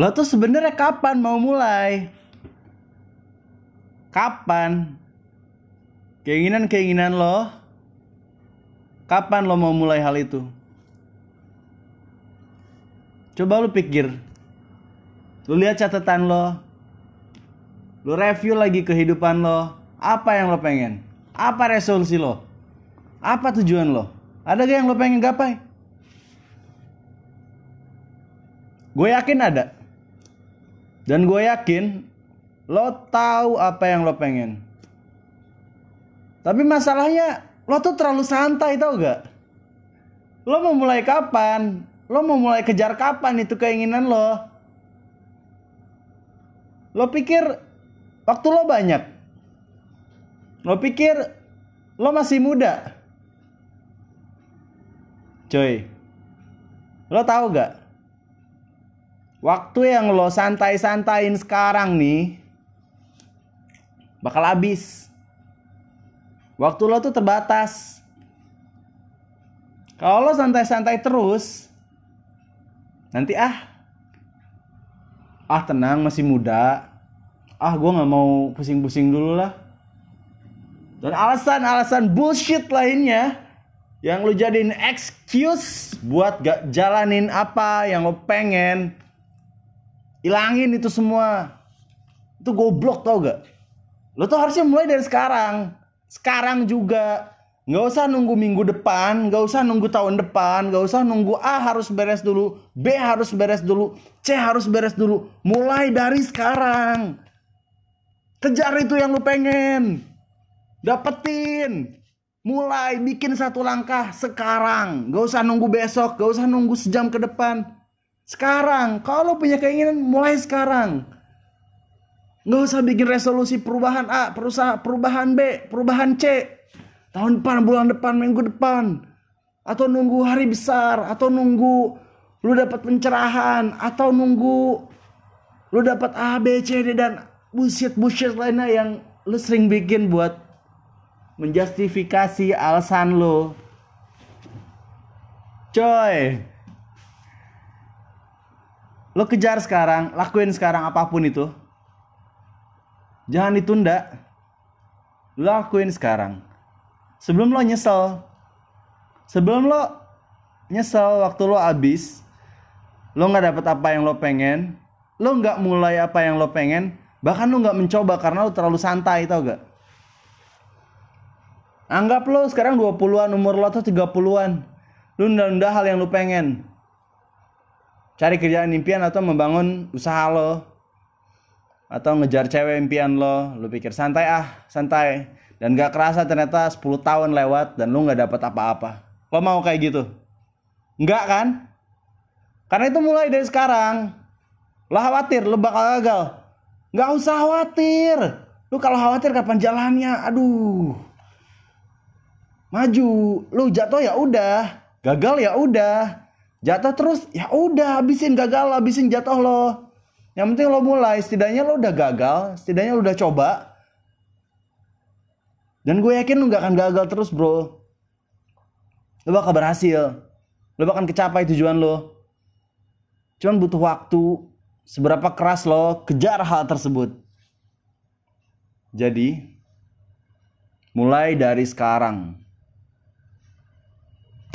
Lo tuh sebenarnya kapan mau mulai? Kapan? Keinginan-keinginan lo? Kapan lo mau mulai hal itu? Coba lo pikir. Lo lihat catatan lo. Lo review lagi kehidupan lo. Apa yang lo pengen? Apa resolusi lo? Apa tujuan lo? Ada gak yang lo pengen gapai? Gue yakin ada. Dan gue yakin lo tahu apa yang lo pengen. Tapi masalahnya lo tuh terlalu santai tau gak? Lo mau mulai kapan? Lo mau mulai kejar kapan itu keinginan lo? Lo pikir waktu lo banyak? Lo pikir lo masih muda? Coy, lo tahu gak? Waktu yang lo santai-santain sekarang nih bakal habis. Waktu lo tuh terbatas. Kalau lo santai-santai terus, nanti ah, ah tenang masih muda, ah gue nggak mau pusing-pusing dulu lah. Dan alasan-alasan bullshit lainnya yang lo jadiin excuse buat gak jalanin apa yang lo pengen, ilangin itu semua. Itu goblok tau gak? Lo tuh harusnya mulai dari sekarang. Sekarang juga. Nggak usah nunggu minggu depan, nggak usah nunggu tahun depan, nggak usah nunggu A harus beres dulu, B harus beres dulu, C harus beres dulu. Mulai dari sekarang. Kejar itu yang lu pengen. Dapetin. Mulai bikin satu langkah sekarang. Gak usah nunggu besok, gak usah nunggu sejam ke depan. Sekarang, kalau punya keinginan mulai sekarang. Nggak usah bikin resolusi perubahan A, perusahaan perubahan B, perubahan C. Tahun depan, bulan depan, minggu depan. Atau nunggu hari besar, atau nunggu lu dapat pencerahan, atau nunggu lu dapat A, B, C, D dan bullshit bullshit lainnya yang lu sering bikin buat menjustifikasi alasan lu. Coy. Lo kejar sekarang, lakuin sekarang apa pun itu. Jangan ditunda. Lo lakuin sekarang. Sebelum lo nyesel. Sebelum lo nyesel waktu lo abis. Lo nggak dapet apa yang lo pengen. Lo nggak mulai apa yang lo pengen. Bahkan lo nggak mencoba karena lo terlalu santai tau gak? Anggap lo sekarang 20-an, umur lo tuh 30-an. Lo nunda-nunda hal yang lo pengen. Cari kerjaan impian atau membangun usaha lo. Atau ngejar cewek impian lo. Lo pikir santai ah, santai. Dan gak kerasa ternyata 10 tahun lewat dan lo gak dapet apa-apa. Lo mau kayak gitu? Enggak kan? Karena itu mulai dari sekarang. Lo khawatir, lo bakal gagal. Gak usah khawatir. Lu kalau khawatir kapan jalannya? Aduh. Maju, lu jatuh ya udah, gagal ya udah. Jatuh terus ya udah habisin gagal, habisin jatuh lo. Yang penting lo mulai, setidaknya lo udah gagal, setidaknya lo udah coba. Dan gue yakin lo gak akan gagal terus bro. Lo bakal berhasil. Lo bakal kecapai tujuan lo. Cuman butuh waktu. Seberapa keras lo kejar hal tersebut. Jadi, mulai dari sekarang.